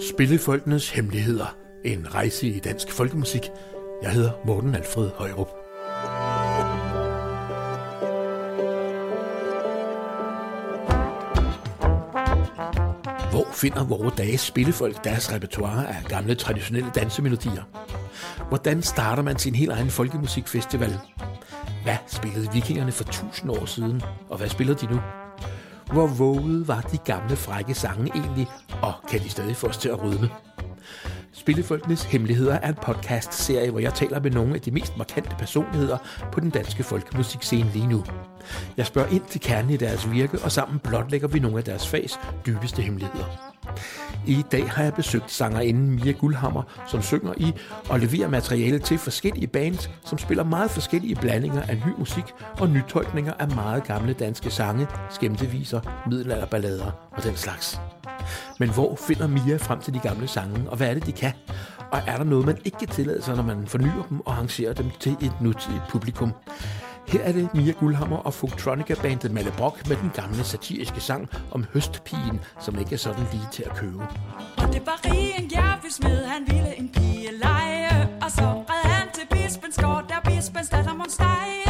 Spillefolkenes Hemmeligheder. En rejse i dansk folkemusik. Jeg hedder Morten Alfred Højrup. Hvor finder vores dages spillefolk deres repertoire af gamle traditionelle dansemelodier? Hvordan starter man sin helt egen folkemusikfestival? Hvad spillede vikingerne for tusind år siden, og hvad spiller de nu? Hvor våget var de gamle frække sange egentlig, og kan de stadig få os til at rydme? Spillefolkenes Hemmeligheder er en podcast-serie, hvor jeg taler med nogle af de mest markante personligheder på den danske folkemusikscene lige nu. Jeg spørger ind til kernen i deres virke, og sammen blotlægger vi nogle af deres fags dybeste hemmeligheder. I dag har jeg besøgt sangerinden Mia Guldhammer, som synger i og leverer materiale til forskellige bands, som spiller meget forskellige blandinger af ny musik og nytolkninger af meget gamle danske sange, skæmteviser, middelalderballader og den slags. Men hvor finder Mia frem til de gamle sange, og hvad er det, de kan? Og er der noget, man ikke kan tillade sig, når man fornyer dem og arrangerer dem til et nutidigt publikum? Her er det Mia Guldhammer og Funktronica-bandet Malle Brock med den gamle satiriske sang om høstpigen, som ikke er sådan lige til at købe. Og det var en jervesmed, han ville en pige lege, og så red han til bispens gård, der bispens datter måtte stege.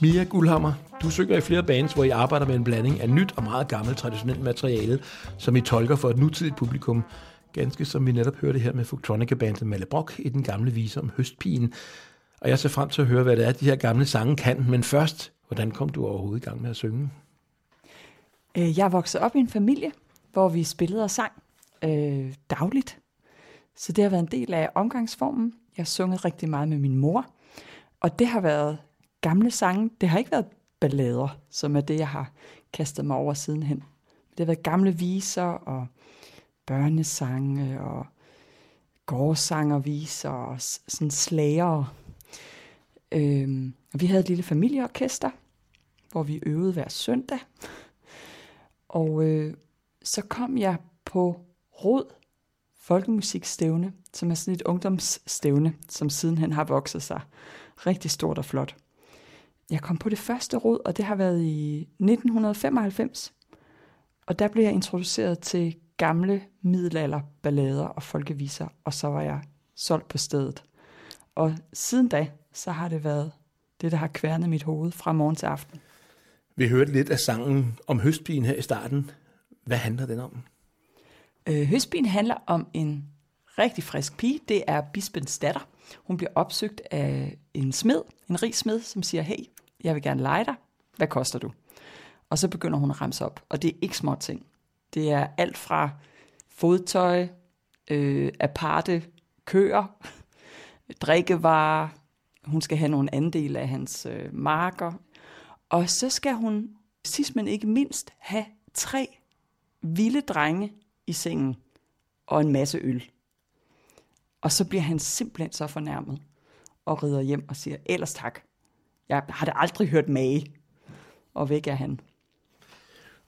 Mia Guldhammer, du synger i flere bands, hvor I arbejder med en blanding af nyt og meget gammelt traditionelt materiale, som I tolker for et nutidigt publikum. Ganske som vi netop hørte her med Folktronica-bandet Malle Brock i den gamle vise om høstpigen. Og jeg ser frem til at høre, hvad det er, de her gamle sange kan. Men først, hvordan kom du overhovedet i gang med at synge? Øh, Jeg vokset op i en familie, hvor vi spillede og sang øh, dagligt. Så det har været en del af omgangsformen. Jeg har sunget rigtig meget med min mor. Og det har været gamle sange. Det har ikke været ballader, som er det, jeg har kastet mig over sidenhen. Det har været gamle viser og børnesange og gårdsangerviser og s- sådan slager. Øhm, og vi havde et lille familieorkester, hvor vi øvede hver søndag. Og øh, så kom jeg på Rod Folkemusikstævne, som er sådan et ungdomsstævne, som sidenhen har vokset sig rigtig stort og flot. Jeg kom på det første råd, og det har været i 1995. Og der blev jeg introduceret til gamle middelalderballader og folkeviser, og så var jeg solgt på stedet. Og siden da, så har det været det, der har kværnet mit hoved fra morgen til aften. Vi hørte lidt af sangen om høstpigen her i starten. Hvad handler den om? Øh, Høstbien handler om en rigtig frisk pige. Det er bispens datter. Hun bliver opsøgt af en smed, en rig smed, som siger, hey, jeg vil gerne lege dig. Hvad koster du? Og så begynder hun at ramse op. Og det er ikke små ting. Det er alt fra fodtøj, øh, aparte køer, drikkevarer. Hun skal have nogle andel af hans øh, marker. Og så skal hun, sidst men ikke mindst, have tre vilde drenge i sengen og en masse øl. Og så bliver han simpelthen så fornærmet og rider hjem og siger, ellers tak. Jeg har da aldrig hørt mage. Og væk er han.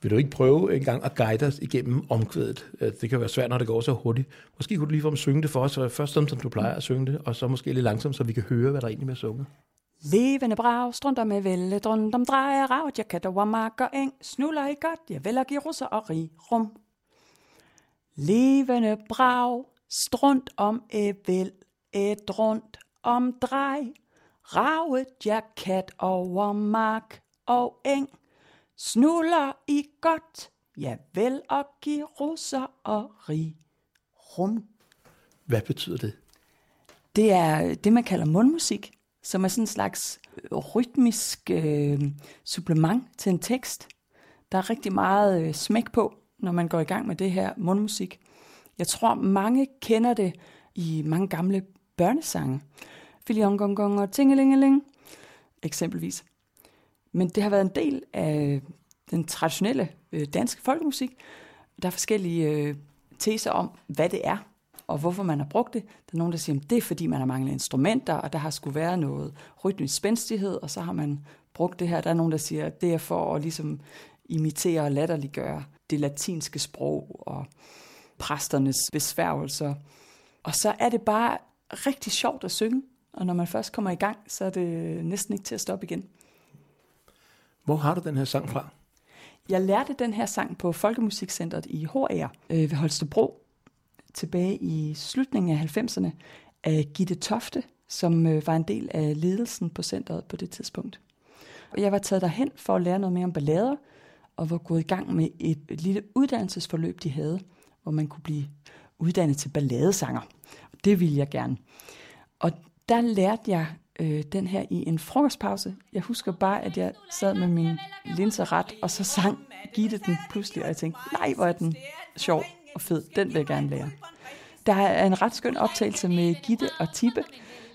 Vil du ikke prøve en gang at guide os igennem omkvædet? Øh, Det kan være svært, når det går så hurtigt. Måske kunne du lige synge det for os, så først som du plejer at synge det, og så måske lidt langsomt, så vi kan høre, hvad der egentlig er sunget. Levende brag, strunder med vælge, drønt om drejer, ravet, jeg kan der mark og eng, snuller i godt, jeg vil give russer og rig rum. Levende brag, strunt om evel, et rundt om drej, ravet, jeg kat over mark og eng, snuller i godt, jeg vil og give russer og rig rum. Hvad betyder det? Det er det, man kalder mundmusik, som er sådan en slags øh, rytmisk øh, supplement til en tekst. Der er rigtig meget øh, smæk på, når man går i gang med det her mundmusik. Jeg tror, mange kender det i mange gamle børnesange. Filiongongong og tingelingeling, eksempelvis. Men det har været en del af den traditionelle øh, danske folkemusik. Der er forskellige øh, teser om, hvad det er. og hvorfor man har brugt det. Der er nogen, der siger, at det er fordi, man har manglet instrumenter, og der har skulle være noget rytmisk spændstighed, og så har man brugt det her. Der er nogen, der siger, at det er for at ligesom imitere og latterliggøre det latinske sprog og præsternes besværgelser. Og så er det bare rigtig sjovt at synge, og når man først kommer i gang, så er det næsten ikke til at stoppe igen. Hvor har du den her sang fra? Jeg lærte den her sang på Folkemusikcentret i HR øh, ved Holstebro tilbage i slutningen af 90'erne af Gitte Tofte, som øh, var en del af ledelsen på centret på det tidspunkt. Og jeg var taget derhen for at lære noget mere om ballader, og var gået i gang med et, lille uddannelsesforløb, de havde, hvor man kunne blive uddannet til balladesanger. Og det ville jeg gerne. Og der lærte jeg øh, den her i en frokostpause. Jeg husker bare, at jeg sad med min linser ret, og så sang Gitte den pludselig, og jeg tænkte, nej, hvor er den sjov og fed. Den vil jeg gerne lære. Der er en ret skøn optagelse med Gitte og Tippe,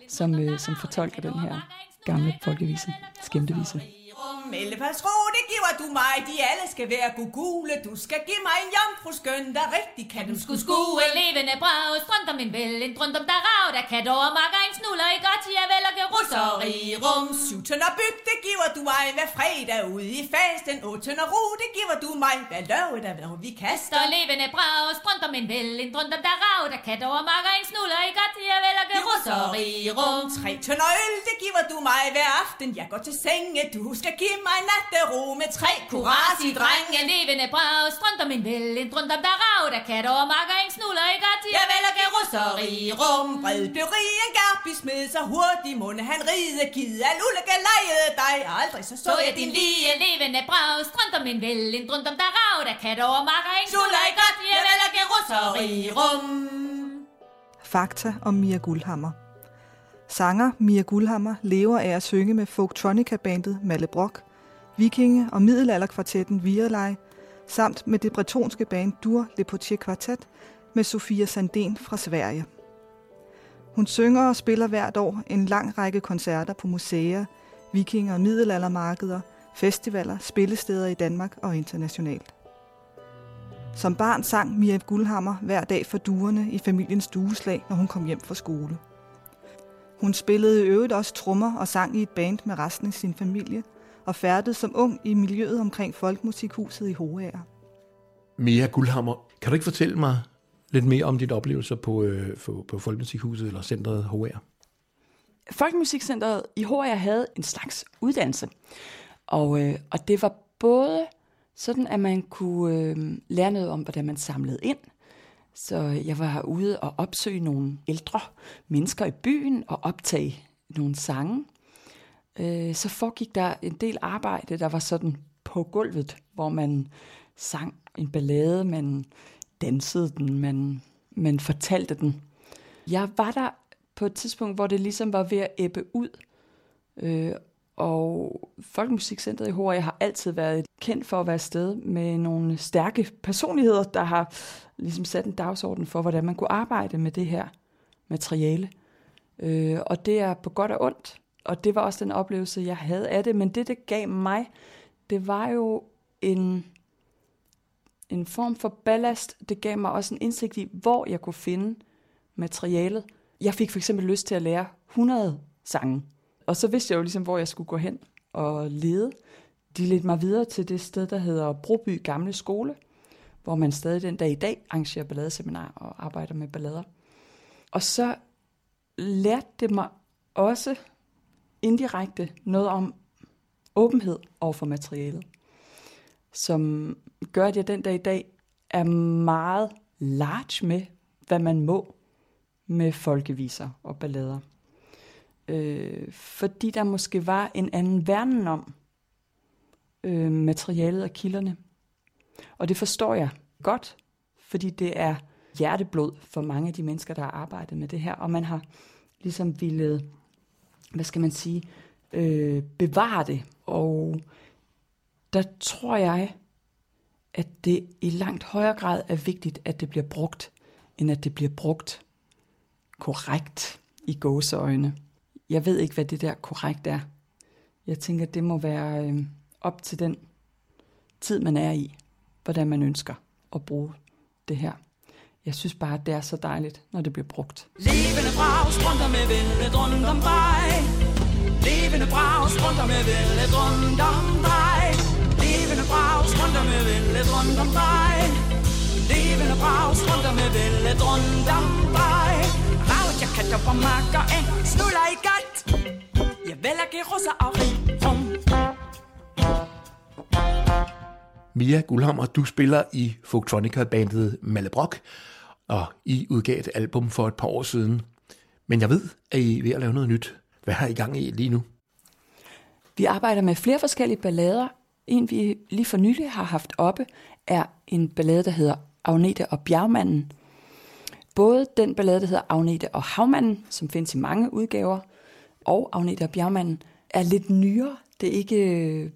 som, øh, som fortolker den her gamle folkevise, skæmtevise. Ellepas ro, det giver du mig, de alle skal være gugule. Du skal give mig en jomfru skøn, der rigtig kan Du skulle skue levende brag, strømt om en vel, en drømt om der rav, der kan over makker en snuller i godt, jeg vel og gerusseri rum. Syv tønder byg, det giver du mig hver fredag ude i fasten. Otte tønder ro, det giver du mig hver lørdag, når vi kaster. Levende brag, strømt om en vel, en drømt om der rav, der kan over makker en snuller i godt, jeg vel og gerusseri rum. Tre tønder øl, det giver du mig hver aften. Jeg går til senge, du skal give mig nattero med tre kurasi drenge. levende brag, strømt om en vel, en drømt om der rav, der kan over makker en snuller i godt, jeg og gerusseri rum. Bred blev rig en garpi smed, så hurtigt munde han ride. Givet al ulykke lejede dig, aldrig så så Så jeg din lige levende brag, strømt om en vel, en drømt om der rav, der kan over makker en snuller i godt, jeg og gerusseri rum. Fakta om Mia Guldhammer. Sanger Mia Guldhammer lever af at synge med folktronica-bandet Malle Brock, vikinge- og middelalderkvartetten Virelej, samt med det bretonske band Dur Le Potier Quartet med Sofia Sandén fra Sverige. Hun synger og spiller hvert år en lang række koncerter på museer, vikinge- og middelaldermarkeder, festivaler, spillesteder i Danmark og internationalt. Som barn sang Mia Guldhammer hver dag for duerne i familiens dueslag, når hun kom hjem fra skole. Hun spillede i øvrigt også trommer og sang i et band med resten af sin familie, og færdedes som ung i miljøet omkring Folkemusikhuset i Hoager. Mia Guldhammer, kan du ikke fortælle mig lidt mere om dit oplevelser på, øh, på, på Folkemusikhuset eller centret HR? Folkemusikcentret i HR havde en slags uddannelse, og, øh, og det var både sådan, at man kunne øh, lære noget om, hvordan man samlede ind. Så jeg var ude og opsøge nogle ældre mennesker i byen og optage nogle sange. Øh, så foregik der en del arbejde, der var sådan på gulvet, hvor man sang en ballade, man dansede den, man, man fortalte den. Jeg var der på et tidspunkt, hvor det ligesom var ved at æbbe ud. Øh, og Folkemusikcentret i HR har altid været kendt for at være et sted med nogle stærke personligheder, der har ligesom sat en dagsorden for, hvordan man kunne arbejde med det her materiale. Øh, og det er på godt og ondt. Og det var også den oplevelse, jeg havde af det. Men det, det gav mig, det var jo en, en form for ballast. Det gav mig også en indsigt i, hvor jeg kunne finde materialet. Jeg fik for eksempel lyst til at lære 100 sange. Og så vidste jeg jo ligesom, hvor jeg skulle gå hen og lede. De ledte mig videre til det sted, der hedder Broby Gamle Skole, hvor man stadig den dag i dag arrangerer balladeseminar og arbejder med ballader. Og så lærte det mig også indirekte noget om åbenhed over for materialet, som gør, at jeg den dag i dag er meget large med, hvad man må med folkeviser og ballader. Øh, fordi der måske var en anden verden om øh, materialet og kilderne. Og det forstår jeg godt, fordi det er hjerteblod for mange af de mennesker, der har arbejdet med det her, og man har ligesom ville, hvad skal man sige, øh, bevare det. Og der tror jeg, at det i langt højere grad er vigtigt, at det bliver brugt, end at det bliver brugt korrekt i gåseøjne. Jeg ved ikke, hvad det der korrekt er. Jeg tænker, det må være øh, op til den tid, man er i, hvordan man ønsker at bruge det her. Jeg synes bare, at det er så dejligt, når det bliver brugt. Levende brav, strømter med vældet rundt om dig Levende brav, strømter med vældet rundt om dig Levende brav, strømter med vældet rundt om dig Levende brav, strømter med vældet rundt om dig jeg kan på makker en snuller i godt Jeg vil ikke russer og rum Mia Gullhammer, du spiller i Folktronica-bandet Mallebrok, og I udgav et album for et par år siden. Men jeg ved, at I er ved at lave noget nyt. Hvad har I gang i lige nu? Vi arbejder med flere forskellige ballader. En, vi lige for nylig har haft oppe, er en ballade, der hedder Agnete og Bjergmanden. Både den ballade, der hedder Agnete og Havmanden, som findes i mange udgaver, og Agnete og Bjergmanden, er lidt nyere. Det er ikke øh,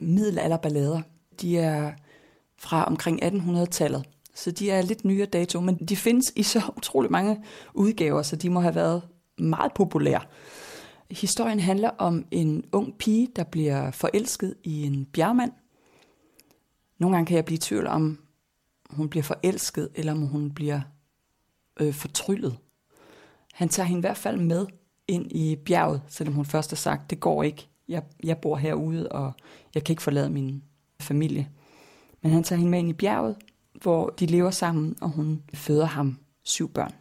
middelalderballader. De er fra omkring 1800-tallet. Så de er lidt nyere dato, men de findes i så utrolig mange udgaver, så de må have været meget populære. Historien handler om en ung pige, der bliver forelsket i en bjergmand. Nogle gange kan jeg blive i tvivl om, hun bliver forelsket, eller om hun bliver øh, fortryllet. Han tager hende i hvert fald med ind i bjerget, selvom hun først har sagt, det går ikke. Jeg, jeg bor herude, og jeg kan ikke forlade min familie. Men han tager hende med ind i bjerget, hvor de lever sammen, og hun føder ham syv børn.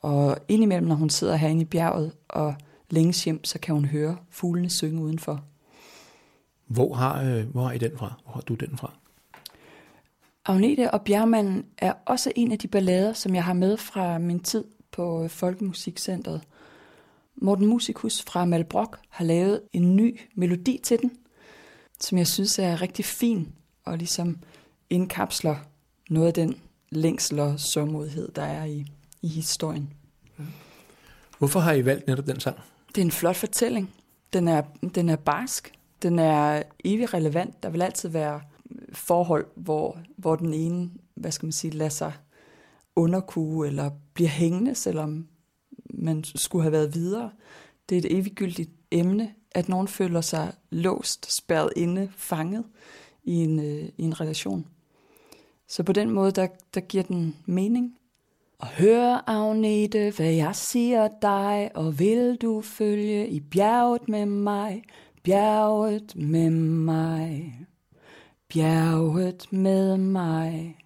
Og indimellem, når hun sidder herinde i bjerget og længes hjem, så kan hun høre fuglene synge udenfor. Hvor har, øh, hvor har I den fra? Hvor har du den fra? Agnete og Bjergmanden er også en af de ballader, som jeg har med fra min tid på Folkemusikcentret. Morten Musikus fra Malbrok har lavet en ny melodi til den, som jeg synes er rigtig fin og ligesom indkapsler noget af den længsel og sårmodighed, der er i, i historien. Hvorfor har I valgt netop den sang? Det er en flot fortælling. Den er, den er barsk. Den er evig relevant. Der vil altid være forhold, hvor, hvor den ene, hvad skal man sige, lader sig underkue eller bliver hængende, selvom man skulle have været videre. Det er et eviggyldigt emne, at nogen føler sig låst, spærret inde, fanget i en, øh, i en relation. Så på den måde, der, der giver den mening. Og hør, Agnete, hvad jeg siger dig, og vil du følge i bjerget med mig, bjerget med mig, bjerget med mig.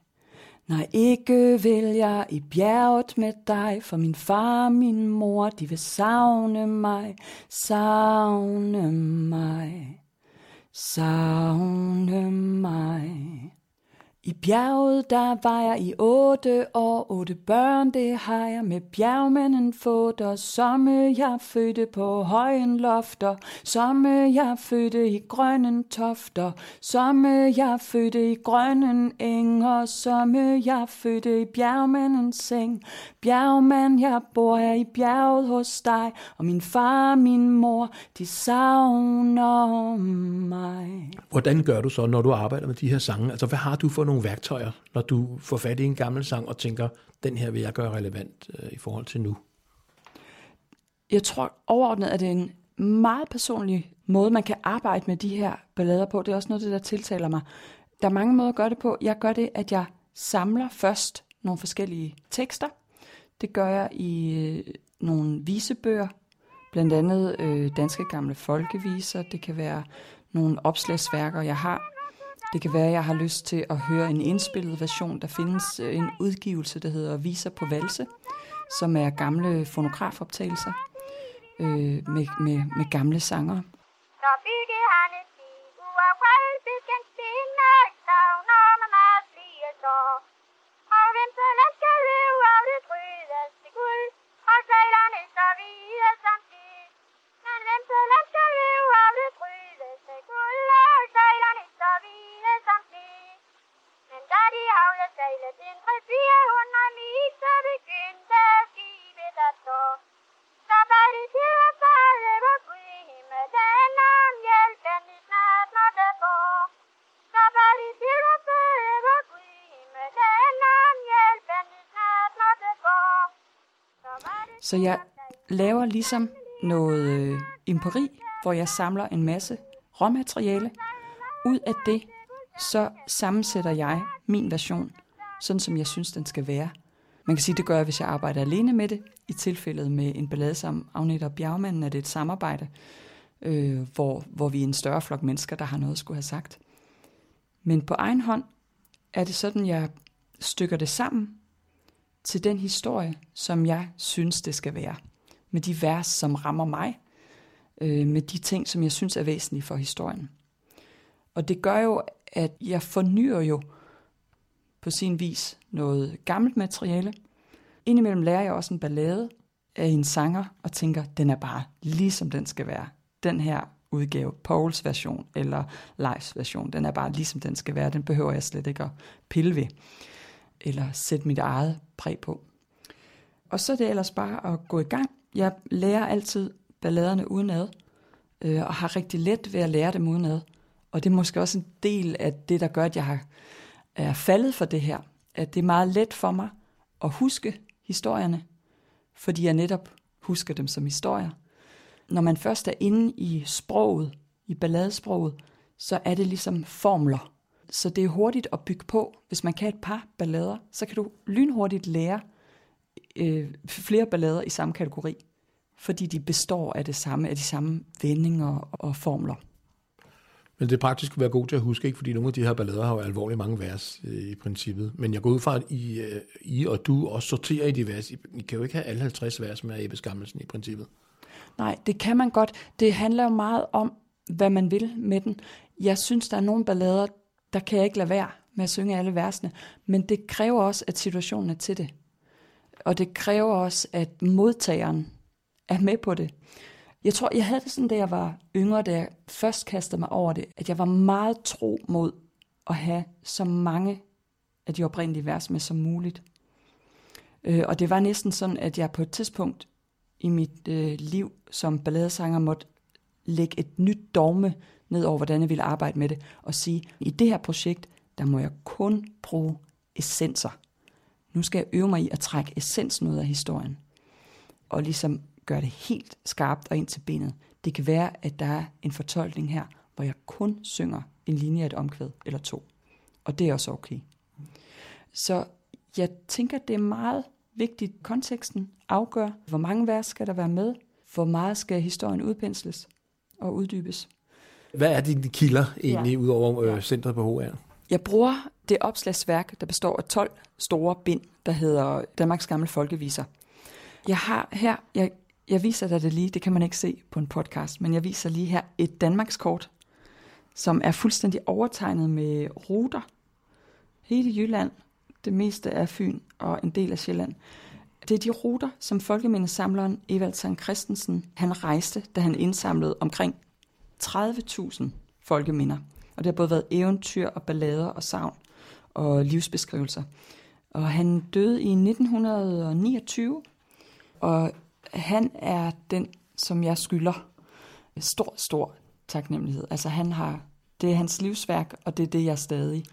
Nej, ikke vil jeg i bjerget med dig, for min far og min mor, de vil savne mig, savne mig, savne mig. I bjerget, der var jeg i otte år, otte børn, det har jeg med bjergmanden fået, og somme jeg fødte på højen lofter, somme jeg fødte i grønne tofter, somme jeg fødte i grønne enger, somme jeg fødte i bjergmandens seng. Bjergmand, jeg bor her i bjerget hos dig, og min far og min mor, de savner mig. Hvordan gør du så, når du arbejder med de her sange? Altså, hvad har du for nogle værktøjer, når du får fat i en gammel sang og tænker, den her vil jeg gøre relevant øh, i forhold til nu? Jeg tror overordnet, at det er en meget personlig måde, man kan arbejde med de her ballader på. Det er også noget, det der tiltaler mig. Der er mange måder at gøre det på. Jeg gør det, at jeg samler først nogle forskellige tekster. Det gør jeg i øh, nogle visebøger, blandt andet øh, danske gamle folkeviser. Det kan være nogle opslagsværker, jeg har. Det kan være, at jeg har lyst til at høre en indspillet version. Der findes øh, en udgivelse, der hedder Viser på valse, som er gamle fonografoptagelser øh, med, med, med gamle sanger. Når han hjælpen de snart måtte få. Så var det Så jeg laver ligesom noget øh, empiri, hvor jeg samler en masse råmateriale. Ud af det, så sammensætter jeg min version, sådan som jeg synes, den skal være. Man kan sige, det gør jeg, hvis jeg arbejder alene med det. I tilfældet med en ballade som Agneta og Bjergmanden er det et samarbejde, øh, hvor, hvor vi er en større flok mennesker, der har noget at skulle have sagt. Men på egen hånd er det sådan, jeg stykker det sammen til den historie, som jeg synes, det skal være. Med de vers, som rammer mig. Øh, med de ting, som jeg synes er væsentlige for historien. Og det gør jo, at jeg fornyer jo på sin vis noget gammelt materiale. Indimellem lærer jeg også en ballade af en sanger og tænker, den er bare ligesom den skal være. Den her udgave, Pauls version eller Leifs version, den er bare ligesom den skal være. Den behøver jeg slet ikke at pille ved eller sætte mit eget præg på. Og så er det ellers bare at gå i gang. Jeg lærer altid balladerne udenad, øh, og har rigtig let ved at lære dem udenad. Og det er måske også en del af det, der gør, at jeg har, er faldet for det her. At det er meget let for mig at huske historierne, fordi jeg netop husker dem som historier. Når man først er inde i sproget, i balladesproget, så er det ligesom formler. Så det er hurtigt at bygge på. Hvis man kan et par ballader, så kan du lynhurtigt lære øh, flere ballader i samme kategori, fordi de består af det samme, af de samme vendinger og formler. Men det praktisk kunne være god til at huske, ikke? fordi nogle af de her ballader har jo alvorligt mange vers øh, i princippet. Men jeg går ud fra, at I, øh, I og du også sorterer i de vers. I, I kan jo ikke have alle 50 vers med Ebbe Skammelsen i princippet. Nej, det kan man godt. Det handler jo meget om, hvad man vil med den. Jeg synes, der er nogle ballader, der kan jeg ikke lade være med at synge alle versene. Men det kræver også, at situationen er til det. Og det kræver også, at modtageren er med på det. Jeg tror, jeg havde det sådan, da jeg var yngre, da jeg først kastede mig over det, at jeg var meget tro mod at have så mange af de oprindelige vers med som muligt. Øh, og det var næsten sådan, at jeg på et tidspunkt i mit øh, liv som balladesanger måtte lægge et nyt dogme ned over, hvordan jeg ville arbejde med det, og sige, i det her projekt, der må jeg kun bruge essenser. Nu skal jeg øve mig i at trække essensen ud af historien, og ligesom gøre det helt skarpt og ind til benet. Det kan være, at der er en fortolkning her, hvor jeg kun synger en linje af et omkvæd eller to. Og det er også okay. Så jeg tænker, det er meget vigtigt, konteksten afgør, hvor mange vers skal der være med, hvor meget skal historien udpensles og uddybes. Hvad er dine kilder egentlig, ja. udover øh, centret på HR? Jeg bruger det opslagsværk, der består af 12 store bind, der hedder Danmarks Gamle Folkeviser. Jeg har her, jeg, jeg viser dig det lige, det kan man ikke se på en podcast, men jeg viser lige her et Danmarkskort, som er fuldstændig overtegnet med ruter. Hele Jylland, det meste af Fyn og en del af Sjælland. Det er de ruter, som folkemindesamleren Evald Sankt Christensen han rejste, da han indsamlede omkring 30.000 folkeminder. Og det har både været eventyr og ballader og savn og livsbeskrivelser. Og han døde i 1929, og han er den, som jeg skylder stor, stor taknemmelighed. Altså han har, det er hans livsværk, og det er det, jeg stadig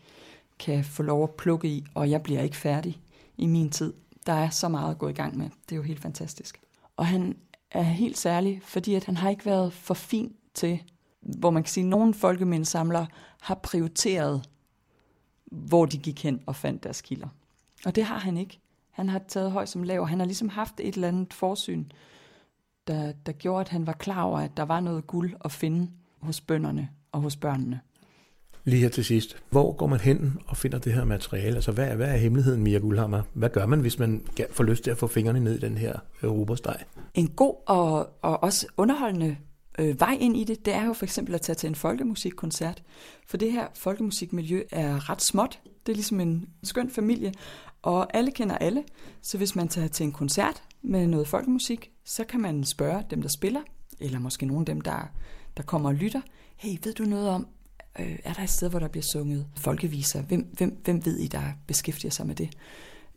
kan få lov at plukke i, og jeg bliver ikke færdig i min tid. Der er så meget at gå i gang med. Det er jo helt fantastisk. Og han er helt særlig, fordi at han har ikke været for fin til, hvor man kan sige, at nogle folkemindesamlere har prioriteret, hvor de gik hen og fandt deres kilder. Og det har han ikke. Han har taget høj som lav. Han har ligesom haft et eller andet forsyn, der, der gjorde, at han var klar over, at der var noget guld at finde hos bønderne og hos børnene. Lige her til sidst. Hvor går man hen og finder det her materiale? Altså, hvad er, hvad er hemmeligheden, Mia Guldhammer? Hvad gør man, hvis man får lyst til at få fingrene ned i den her europasteg? En god og, og også underholdende øh, vej ind i det, det er jo for eksempel at tage til en folkemusikkoncert. For det her folkemusikmiljø er ret småt. Det er ligesom en skøn familie, og alle kender alle. Så hvis man tager til en koncert med noget folkemusik, så kan man spørge dem, der spiller, eller måske nogle af dem, der, der kommer og lytter. Hey, ved du noget om, øh, er der et sted, hvor der bliver sunget folkeviser? Hvem, hvem, hvem ved I, der beskæftiger sig med det?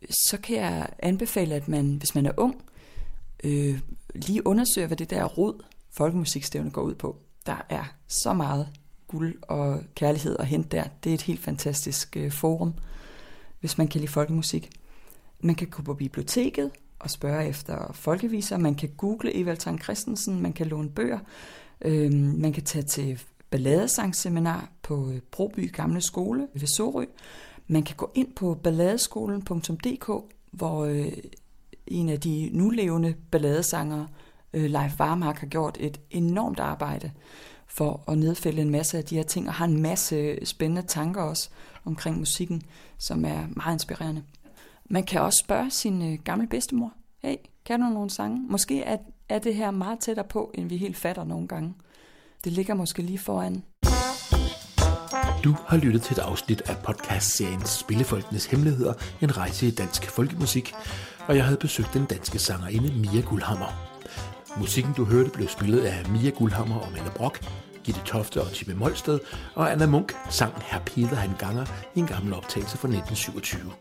Så kan jeg anbefale, at man, hvis man er ung, øh, lige undersøger, hvad det der rod folkemusikstævne går ud på. Der er så meget guld og kærlighed at hente der. Det er et helt fantastisk øh, forum, hvis man kan lide folkemusik. Man kan gå på biblioteket og spørge efter folkeviser. Man kan google Evald Tang Christensen. Man kan låne bøger. Øh, man kan tage til balladesangsseminar på øh, Broby Gamle Skole ved Sorø. Man kan gå ind på balladeskolen.dk, hvor øh, en af de nulevende balladesangere, øh, Leif Varmark, har gjort et enormt arbejde for at nedfælde en masse af de her ting, og har en masse spændende tanker også omkring musikken, som er meget inspirerende. Man kan også spørge sin øh, gamle bedstemor, hey, kan du nogle sange? Måske er, er det her meget tættere på, end vi helt fatter nogle gange. Det ligger måske lige foran. Du har lyttet til et afsnit af podcastserien Spillefolkenes Hemmeligheder, en rejse i dansk folkemusik, og jeg havde besøgt den danske sangerinde Mia Guldhammer. Musikken du hørte blev spillet af Mia Guldhammer og Mette Brock, Gitte Tofte og Tippe Molsted, og Anna Munk sang Herr Peter han ganger i en gammel optagelse fra 1927.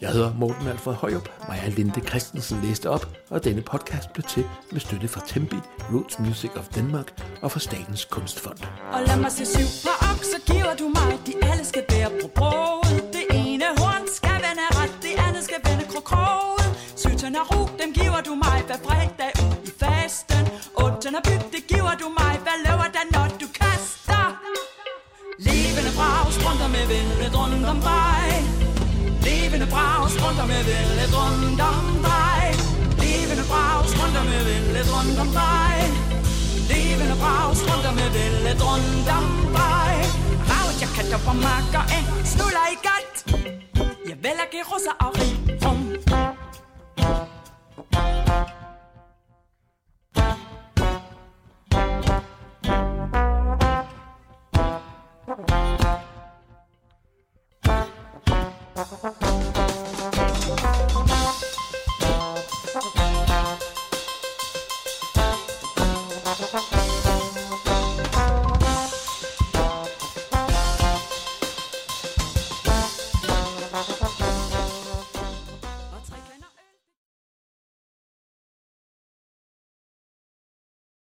Jeg hedder Morten Alfred Højup, Maja Linde Christensen læste op, og denne podcast blev til med støtte fra Tempi, Roots Music of Denmark og fra Statens Kunstfond. Og lad mig se syv på okser, giver du mig, de alle skal bære på broet. vældet rundt om dig. Levende braus rundt om vældet rundt om dig. Levende braus rundt om vældet rundt om dig. Levende braus rundt om vældet rundt om dig. Ravet jeg katter på makker af Snuller i galt. Jeg vælger gerusser og rig rum Thank you. Thank you.